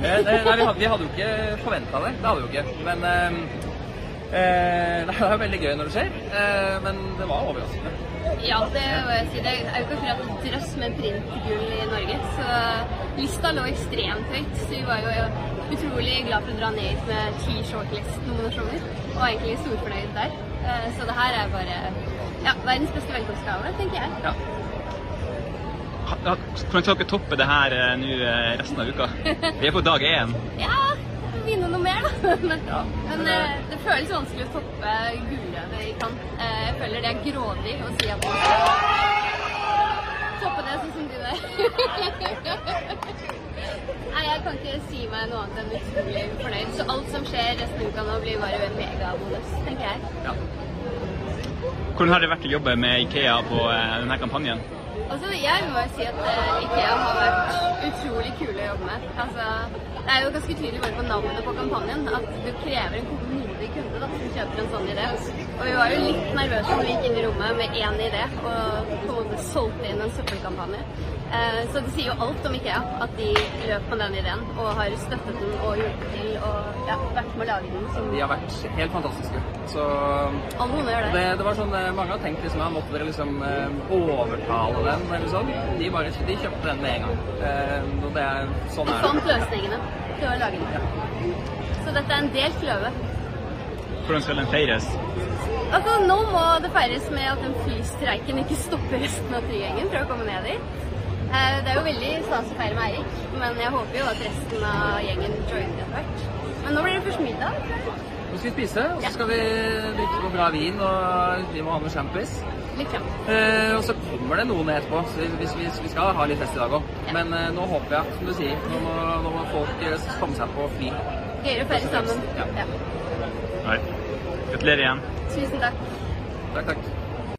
Eh, nei, vi hadde, vi hadde jo ikke forventa det. Det hadde vi jo ikke. Men eh, eh, det er jo veldig gøy når det skjer. Eh, men det var overraskende. Ja, det må jeg si. Det er jo ikke akkurat drøss med printgull i Norge, så lista lå ekstremt høyt. Så vi var jo utrolig glad for å dra ned med ti shortlist-nominasjoner, og egentlig storfornøyd der. Eh, så det her er bare ja, verdens beste velkomstgave, tenker jeg. Ja. Hvordan skal dere toppe det her eh, nå eh, resten av uka? Vi er på dag én. Ja, vinne noe mer, da. Men, Ja, men eh, det føles vanskelig å toppe gulløvet i kant. Eh, Jeg føler det er grådig å si at man skal toppe det sånn som du gjør. Nei, jeg kan ikke si meg noe annet enn utrolig fornøyd. Så alt som skjer resten av uka nå, blir bare megabonus, tenker jeg. ja. Hvordan har det vært å jobbe med Ikea på eh, denne kampanjen? Altså, jeg må si at eh, Ikea har vært utrolig kule å jobbe med. Altså, det er jo ganske tydelig bare på navnet på kampanjen at du krever en modig kunde da, som kjøper en sånn idé. Og vi var jo litt nervøse når vi gikk inn i rommet med én idé og på en måte solgte inn en søppelkampanje. Eh, så det sier jo alt om Ikea at de løp med den ideen og har støttet den og hjulpet til og ja, vært med å lage den. Som De har vært helt fantastiske. Så alle noen gjør det, det. det var sånn eh, Mange har tenkt liksom, måtte dere liksom eh, overtale den, eller sånn. De bare de kjøpte den med en gang. Og det er sånn De er det. fant løsningene til å lage den. Så dette er en delt løve. Hvordan skal den feires? Altså, Nå må det feires med at den flystreiken ikke stopper resten av flygjengen fra å komme ned dit. Eh, Det er jo veldig stas å feire med Eirik, men jeg håper jo at resten av gjengen joiner etter hvert. Men nå blir det først middag. Nå skal vi spise, og så skal vi drikke noe bra vin, og vi må ha noe sjampis. Litt frem. Eh, og så kommer det noen etterpå, så vi, vi, vi skal ha litt fest i dag òg. Men eh, nå håper jeg, som du sier, nå må, nå må folk eh, komme seg på fly. Gøyere å feire sammen. Ja. Ja. Nei. Gratulerer igjen. Tusen takk. Takk, takk.